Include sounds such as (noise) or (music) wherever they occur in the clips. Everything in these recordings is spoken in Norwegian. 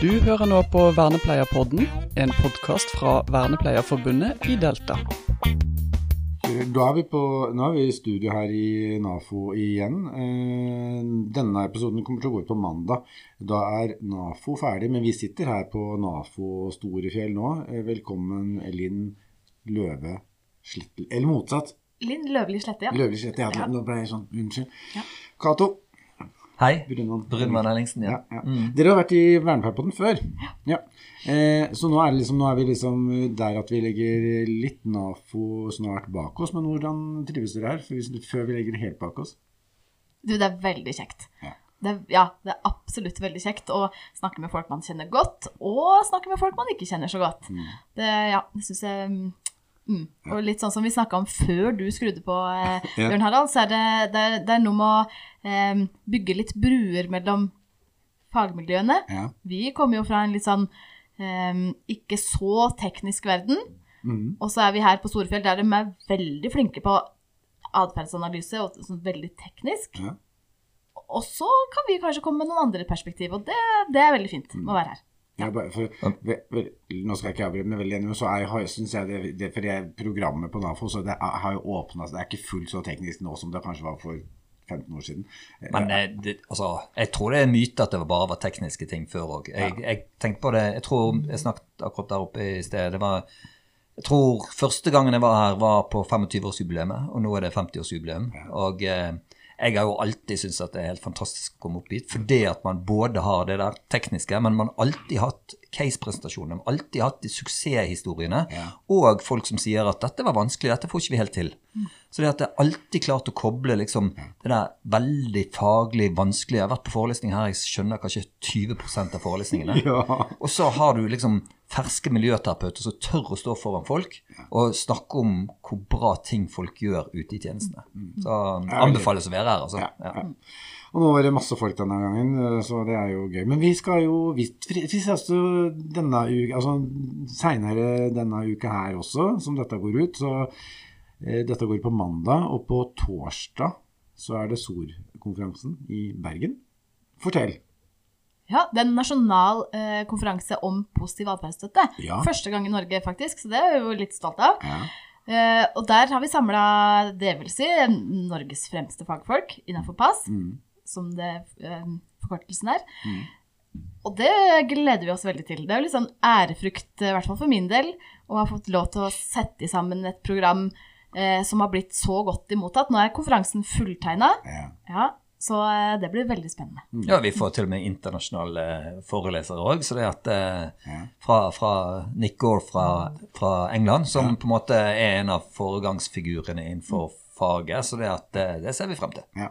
Du hører nå på Vernepleierpodden, en podkast fra Vernepleierforbundet i Delta. Da er vi på, nå er vi i studio her i NAFO igjen. Eh, Denne episoden kommer til å gå ut på mandag. Da er NAFO ferdig, men vi sitter her på NAFO Storefjell nå. Eh, Velkommen Linn Løve Slittel Eller motsatt. Linn Løvli Slette, ja. Løvli Slette. Ja, Ja. nå ble jeg sånn Unnskyld. Ja. Cato Hei. Brunvann Ellingsen, ja. Ja, ja. Dere har vært i Vernepleierpodden før. Ja. Eh, så nå er, det liksom, nå er vi liksom der at vi legger litt NAFO snart bak oss. Men hvordan trives dere her, før vi, før vi legger det helt bak oss? Du, det er veldig kjekt. Ja. Det, er- ja, det er absolutt veldig kjekt å snakke med folk man kjenner godt, og snakke med folk man ikke kjenner så godt. Det, ja, det synes jeg mm, mm. Og litt sånn som vi snakka om før du skrudde på, eh, (laughs) Bjørn Harald, så er det, det, er, det er noe med å eh, bygge litt bruer mellom fagmiljøene. Ja. Vi kommer jo fra en litt sånn eh, ikke så teknisk verden. Mm. Og så er vi her på Storefjell der de er veldig flinke på atferdsanalyse og sånn veldig teknisk. Ja. Og så kan vi kanskje komme med noen andre perspektiv, og det, det er veldig fint med å være her. Ja, bare for, ve, nå skal jeg ikke avbryte, men veldig enig, så har- synes jeg det, det for det programmet på NAFO så det er, har jo åpna Det er ikke fullt så teknisk nå som det kanskje var for 15 år siden. Men eh, det, altså, jeg tror det er en myte at det bare var tekniske ting før òg. Jeg, jeg tenkte på det Jeg tror jeg snakket akkurat der oppe i sted. Det var Jeg tror første gangen jeg var her, var på 25-årsjubileet, og nå er det 50-årsjubileum. Og eh, jeg har jo alltid syntes at det er helt fantastisk å komme opp hit, fordi at man både har det der tekniske, men man har alltid hatt case-presentasjoner, man har alltid hatt de suksesshistoriene, Ja. og folk som sier at dette var vanskelig, dette får ikke vi helt til. Så det at er alltid klart å koble liksom, det der veldig faglig vanskelige Jeg har vært på forelesning her, jeg skjønner kanskje 20% av forelesningene. (laughs) Ja. Og så har du liksom ferske miljøterapeuter som tør å stå foran folk og snakke om hvor bra ting folk gjør ute i tjenestene. Så anbefales å være her, altså. Ja, Ja. Og nå var det masse folk denne gangen, så det er jo gøy. Men vi skal jo Vi, vi ses jo denne uka, altså seinere denne uka her også, som dette går ut. Så dette går på mandag, og på torsdag så er det SOR-konferansen i Bergen. Fortell. Ja, Det er en nasjonal eh, konferanse om positiv atferdsstøtte. Ja. Første gang i Norge, faktisk, så det er vi jo litt stolt av. Ja. Eh, og der har vi samla, det vil si, Norges fremste fagfolk innenfor pass, Mm. som det eh, forkortelsen er. Og det gleder vi oss veldig til. Det er jo litt sånn ærefrukt, i hvert fall for min del, å ha fått lov til å sette sammen et program eh, som har blitt så godt imottatt. Nå er konferansen fulltegna, Ja. ja, så eh, det blir veldig spennende. Ja, vi får til og med internasjonale forelesere òg. Så det at eh, fra, fra Nick Gore fra, fra England, som på en måte er en av foregangsfigurene innenfor faget, så det, at, eh, det ser vi frem til. Ja.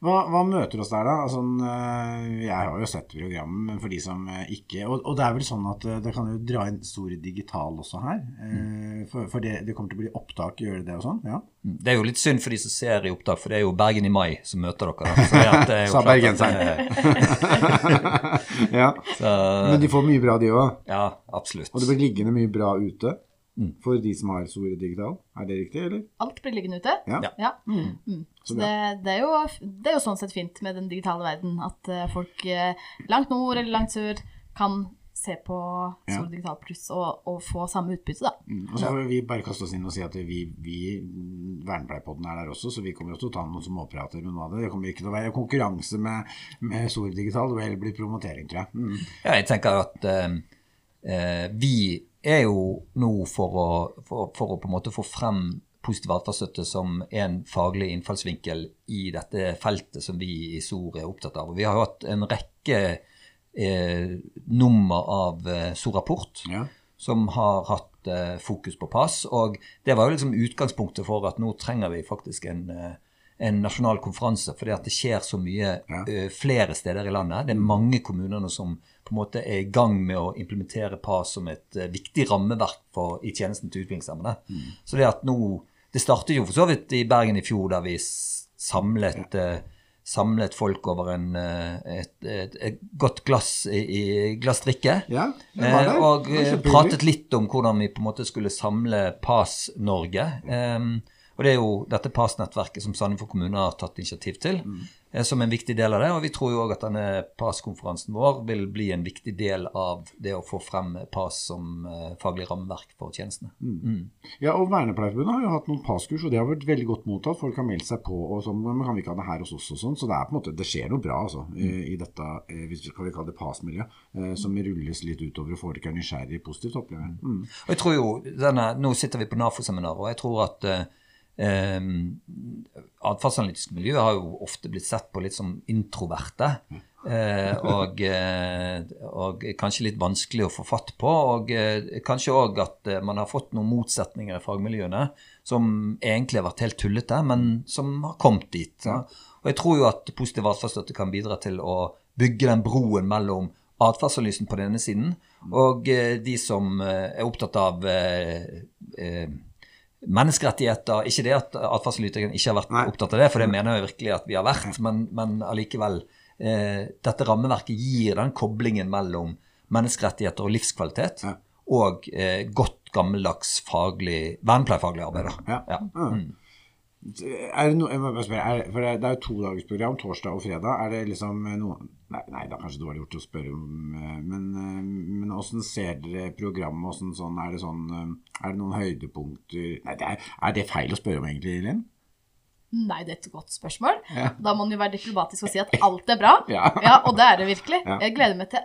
Hva, hva møter oss der, da? Altså, eh, jeg har jo sett programmet, men for de som eh, ikke Og, og det er vel sånn at det kan jo dra inn stor digital også her? Mm. For, for det, det kommer til å bli opptak, gjør det det og sånn? Ja. Det er jo litt synd for de som ser i opptak, for det er jo Bergen i mai som møter dere. Da. Så det er jo (laughs) Sa bergenseren. (laughs) ja. (laughs) så, Men de får mye bra, de òg. ja, absolutt. Og det blir liggende mye bra ute for de som har Store digital. Er det riktig, eller? Alt blir liggende ute. Ja. Ja. Mm. Så Så det, det, er jo, det er jo sånn sett fint med den digitale verden, at eh, folk eh, langt nord eller langt sør kan se på Ja. Sol Digital Pluss og, og få samme utbytte, da. Mm. Og så får vi bare kaste oss inn og si at vi, vi Vernepleierpodden er der også, så vi kommer jo til å ta noen småprater med noe av det. Det kommer ikke til å være konkurranse med, med Stor Digital, det vil heller bli promotering, tror jeg. Mm. Ja, jeg tenker at eh, eh, vi er jo nå for å, for, for å på en måte få frem positiv atferdsstøtte som en faglig innfallsvinkel i dette feltet som vi i SOR er opptatt av. Og vi har jo hatt en rekke eh, nummer av eh, SOR-rapport Ja. som har hatt eh, fokus på pass. Og det var jo liksom utgangspunktet for at nå trenger vi faktisk en, eh, en nasjonal konferanse, fordi at det skjer så mye Ja. eh, flere steder i landet. Det er mange kommuner nå som på en måte er i gang med å implementere PAS som et eh, viktig rammeverk for, i tjenesten til utviklingshemmede. Så det at nå Det startet jo for så vidt i Bergen i fjor, der vi samlet eh, samlet folk over en, et, et, et godt glass i, i glass drikke. Ja, var og Det kjempehyggelig. pratet litt om hvordan vi på en måte skulle samle PAS Norge. Em, og det er jo dette PAS-nettverket som Sandefjord kommune har tatt initiativ til. mm. som en viktig del av det. Og vi tror jo òg at denne PAS-konferansen vår vil bli en viktig del av det å få frem PAS som eh, faglig rammeverk for tjenestene. Mm. Ja, og Vernepleierforbundet har jo hatt noen PAS-kurs, og det har vært veldig godt mottatt. Folk har meldt seg på, og sånn, men kan vi ikke ha det her hos oss og sånn? Så det er på en måte, det skjer noe bra altså, i, i dette, eh, hvis vi kan kalle det PAS-miljøet, eh, som rulles litt utover og folk er nysgjerrig positivt, opplever jeg. Mm. Og jeg tror jo, denne, Nå sitter vi på NAFO-seminar, og jeg tror at eh, atferdsanalytiske atferdsanalytisk miljø har jo ofte blitt sett på litt som introverte. Eh, og, eh, og kanskje litt vanskelig å få fatt på. Og eh, kanskje òg at eh, man har fått noen motsetninger i fagmiljøene som egentlig har vært helt tullete, men som har kommet dit. Ja. Og jeg tror jo at positiv atferdsstøtte kan bidra til å bygge den broen mellom atferdsanalysen på den ene siden og de som er opptatt av eh, eh, menneskerettigheter. Ikke det at atferdsanalytikeren ikke har vært Nei. opptatt av det, for det mener jeg virkelig at vi har vært, men, men allikevel. Eh, dette rammeverket gir den koblingen mellom menneskerettigheter og livskvalitet Ja. og eh, godt gammeldags faglig, vernepleiefaglig arbeid. Ja. Ja. Ja. Er det, no, spørre, er, for det, det er jo to dagers program, torsdag og fredag. Er det liksom noe Nei, nei det er kanskje dårlig gjort å spørre om eh, Men, eh, men hvordan ser dere programmet? Hvordan sånn, er, det sånn, eh, er det noen høydepunkter Nei, det er, er det feil å spørre om, egentlig, Linn? Nei, det er et godt spørsmål. Ja. Da må man jo være diplomatisk og si at alt er bra. (laughs) Ja. og det er det virkelig. Ja. Jeg gleder meg til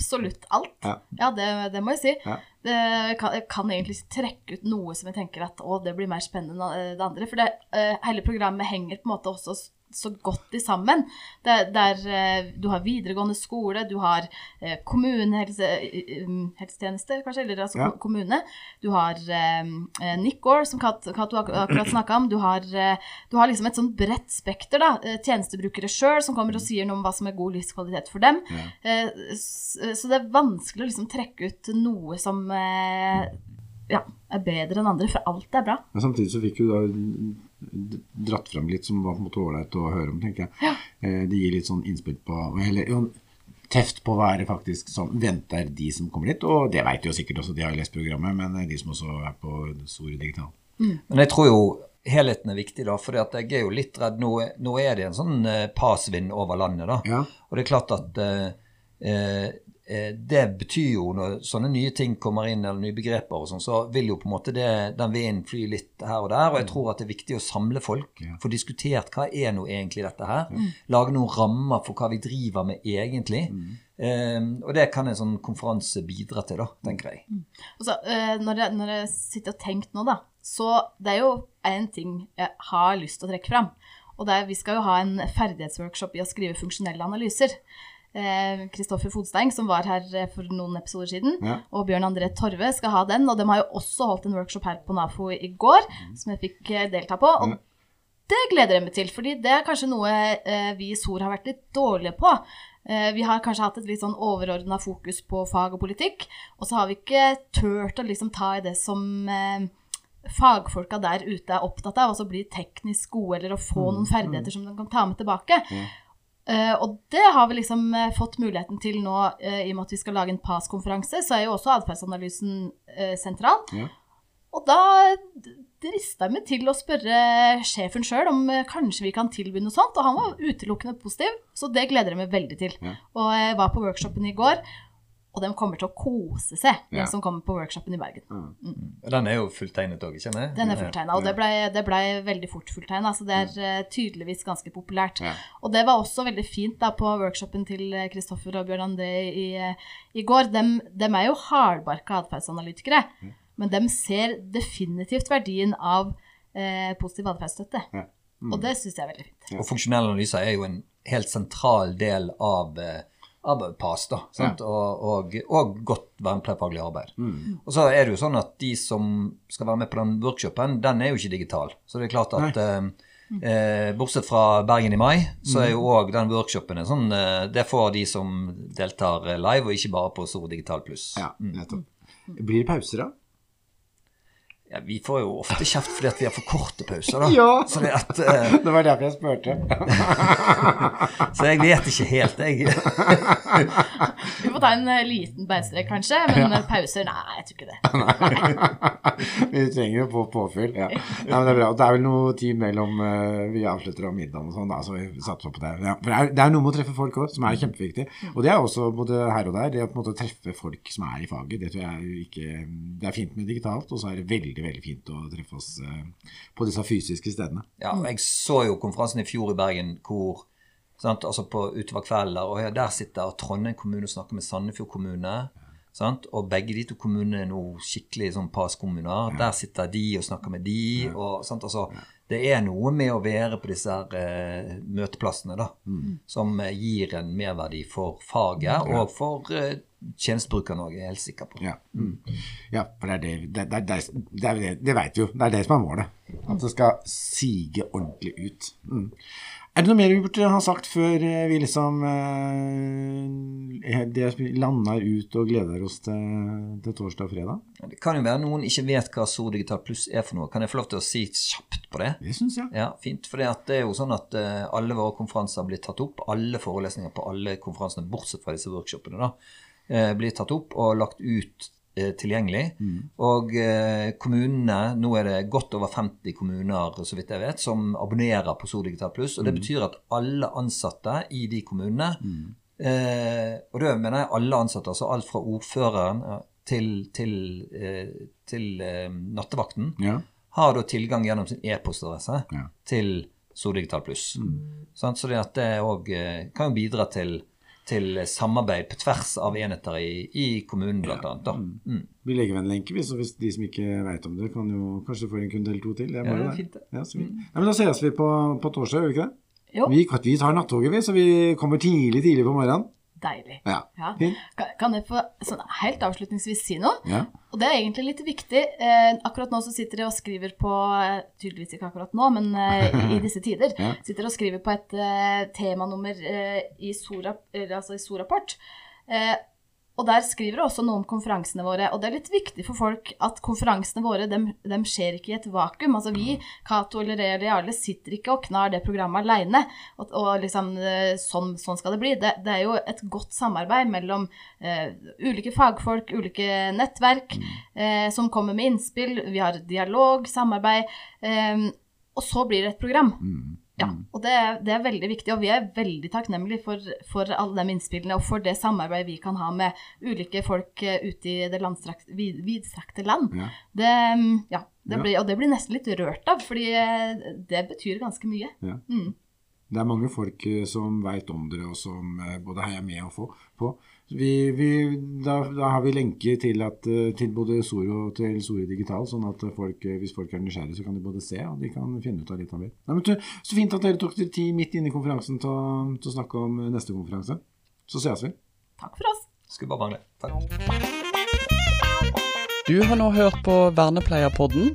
absolutt alt. Ja. det, det må jeg si. Ja. Det kan, jeg kan egentlig trekke ut noe som jeg tenker at å, det blir mer spennende enn det andre. For det, eh, hele programmet henger på en måte også så godt i sammen. Der, der eh, du har videregående skole, du har eh, kommunehelsetjeneste, kanskje, eller altså Ja. kommune. Du har eh, eh, Nickor, som Kat- akkurat (clears throat) snakka om. Du har, eh, du har liksom et sånn bredt spekter, da. Eh, Tjenestebrukere sjøl som kommer og sier noe om hva som er god livskvalitet for dem. Ja. Så det er vanskelig å liksom trekke ut noe som eh, ja, er bedre enn andre, for alt er bra. Men samtidig så fikk du da dratt frem litt som var på en måte ålreit å høre om, tenker jeg. Eh, Det gir litt sånn innspill på eller, jo, Teft på hva er det faktisk som venter de som kommer dit. Og det vet jo sikkert også, de har lest programmet, men eh, de som også er på store Mm. Men jeg tror jo helheten er viktig, da. For jeg er jo litt redd. Nå, nå er det en sånn eh, pasvind over landet, da. Ja. Og det er klart at eh, eh, det betyr jo når sånne nye ting kommer inn, eller nye begreper og sånn, så vil jo på en måte det, den vinden fly litt her og der. Og jeg tror at det er viktig å samle folk. Ja. Få diskutert hva er nå egentlig dette her. Lage noen rammer for hva vi driver med egentlig. Um, og det kan en sånn konferanse bidra til, da, tenker jeg. Og så, eh, når, jeg, når jeg sitter og tenker nå, da, så det er jo én ting jeg har lyst til å trekke fram. Og det er, vi skal jo ha en ferdighetsworkshop i å skrive funksjonelle analyser. Kristoffer Fodstein, som var her eh, for noen episoder siden, Ja. og Bjørn André Torve skal ha den. Og de har jo også holdt en workshop her på NAFO i går, som jeg fikk eh, delta på. Og det gleder jeg meg til, fordi det er kanskje noe eh, vi i SOR har vært litt dårlige på. Eh, vi har kanskje hatt et litt sånn overordna fokus på fag og politikk, og så har vi ikke turt å liksom ta i det som eh, fagfolka der ute er opptatt av, altså bli teknisk gode eller å få noen ferdigheter som de kan ta med tilbake. Eh, og det har vi liksom eh, fått muligheten til nå, eh, i og med at vi skal lage en PAS-konferanse, så er jo også atferdsanalysen eh, sentral. Ja. Og da drista jeg meg til å spørre sjefen sjøl om eh, kanskje vi kan tilby noe sånt, og han var utelukkende positiv, så det gleder jeg meg veldig til. Ja. Og jeg var på workshopen i går, og de kommer til å kose seg, de Ja. som kommer på workshopen i Bergen. Den er jo fulltegnet òg, ikke sant? Den er fulltegna, og det ble, det ble veldig fort fulltegna. Så det er mm. tydeligvis ganske populært. Ja. Og det var også veldig fint da på workshopen til eh, Kristoffer og Bjørn André i, eh, i går. De, de, er jo hardbarka atferdsanalytikere, men de ser definitivt verdien av eh, positiv atferdsstøtte. Ja. Og det syns jeg er veldig fint. Og funksjonell analyser er jo en helt sentral del av, eh, PAS, da. Sant? Og, og, og godt vernepleierfaglig arbeid. Og så er det jo sånn at de som skal være med på den workshopen, den er jo ikke digital. Så det er klart at eh, eh, bortsett fra Bergen i mai, så er jo òg den workshopen en sånn eh, Det får de som deltar live, og ikke bare på Stor Digital Pluss. Ja, nettopp. Blir det pauser, da? Ja, Vi får jo ofte kjeft fordi at vi har for korte pauser, da. Ja. Så, det at, uh, Det var derfor jeg spurte. (laughs) så jeg vet ikke helt, jeg. Vi får ta en eh, liten beinstrek, kanskje, men ja. pauser Nei, jeg tror ikke det. (laughs) vi trenger jo få påfyll. Ja. ja, men Det er bra. Det er vel noe tid mellom uh, vi avslutter om middagen og sånn, da, så vi satser på det. Ja, for det er, det er noe med å treffe folk òg, som er kjempeviktig. Og det er også både her og der. Det å på en måte treffe folk som er i faget, det tror jeg ikke Det er fint med digitalt, og så er det veldig, veldig fint å treffe oss eh, på disse fysiske stedene. Ja, og jeg så jo konferansen i fjor i Bergen hvor sant, altså på utover kvelden og der sitter Trondheim kommune og snakker med Sandefjord kommune. Sant? Og begge de to kommunene er nå skikkelig sånn passkommuner. Der sitter de og snakker med de. og sant, altså, Det er noe med å være på disse her, uh, møteplassene da, som eh, gir en merverdi for faget og for eh, tjenestebrukerne òg, er jeg helt sikker på. Ja, mm. ja for det er det, det, det, det, det, det, vet vi jo. Det er det som er målet. At det skal sige ordentlig ut. Mm. Er det noe mer vi burde ha sagt før eh, vi liksom eh, det lander ut og gleder oss til, til torsdag og fredag? Det kan jo være noen ikke vet hva Sor Digital Pluss er for noe. Kan jeg få lov til å si kjapt på det? Det syns jeg. Ja, fint. For det er jo sånn at eh, alle våre konferanser blir tatt opp. Alle forelesninger på alle konferansene, bortsett fra disse workshopene, da, blir tatt opp og lagt ut eh, tilgjengelig. Og eh, kommunene, nå er det godt over 50 kommuner så vidt jeg vet, som abonnerer på Sol Digital Pluss. Og det betyr at alle ansatte i de kommunene, eh, og da mener jeg alle ansatte, altså alt fra ordføreren til, til, eh, til eh, nattevakten, Ja. har da tilgang gjennom sin e-postadresse Ja. til Sol Digital Pluss. Sant? Så det at det òg kan bidra til, til samarbeid på tvers av enheter i, i kommunen, blant annet. Da. Mm. Vi legger ved en lenke, vi, så hvis de som ikke vet om det, kan jo kanskje få en kunde eller to til. Det er Ja, det er fint, det. Ja, så mm. ja, men da ses vi på, på torsdag, gjør vi ikke det? Jo, Vi, vi tar nattoget, vi, så vi kommer tidlig, tidlig på morgenen. Deilig. Ja. Ja. Kan, jeg få sånn helt avslutningsvis si noe? Ja. Og det er egentlig litt viktig. Eh, akkurat nå så sitter jeg og skriver på eh, Tydeligvis ikke akkurat nå, men eh, i disse tider. (laughs) Sitter og skriver på et eh, temanummer eh, i Sora, altså i Soraport. Og der skriver det også noe om konferansene våre. Og det er litt viktig for folk at konferansene våre dem, dem skjer ikke i et vakuum. Altså vi, Cato eller eller Jarle, sitter ikke og knar det programmet aleine. Og, og liksom eh, sånn, sånn skal det bli. Det, det er jo et godt samarbeid mellom eh, ulike fagfolk, ulike nettverk, eh, som kommer med innspill. Vi har dialog, samarbeid. Eh, og så blir det et program. Ja, og det, er- det er veldig viktig, og vi er veldig takknemlige for, for alle de innspillene og for det samarbeidet vi kan ha med ulike folk eh, ute i det vid, vidstrakte land. Ja. Det, mm, ja, det Ja. blir, og det blir nesten litt rørt av, fordi eh, det betyr ganske mye. Ja. Mm. Det er mange folk eh, som veit om dere, og som eh, både heier med og få, på. Vi, vi, da, da har vi lenke til, at, eh, til både Soro og til Soro Digital, sånn at folk, hvis folk er nysgjerrige, så kan de både se og de kan finne ut av litt av det. Nei, men du, så fint at dere tok dere tid midt inne i konferansen til å, til å snakke om neste konferanse. Så ses vi. Takk for oss. Skulle bare mangle. Takk. Du har nå hørt på Vernepleierpodden.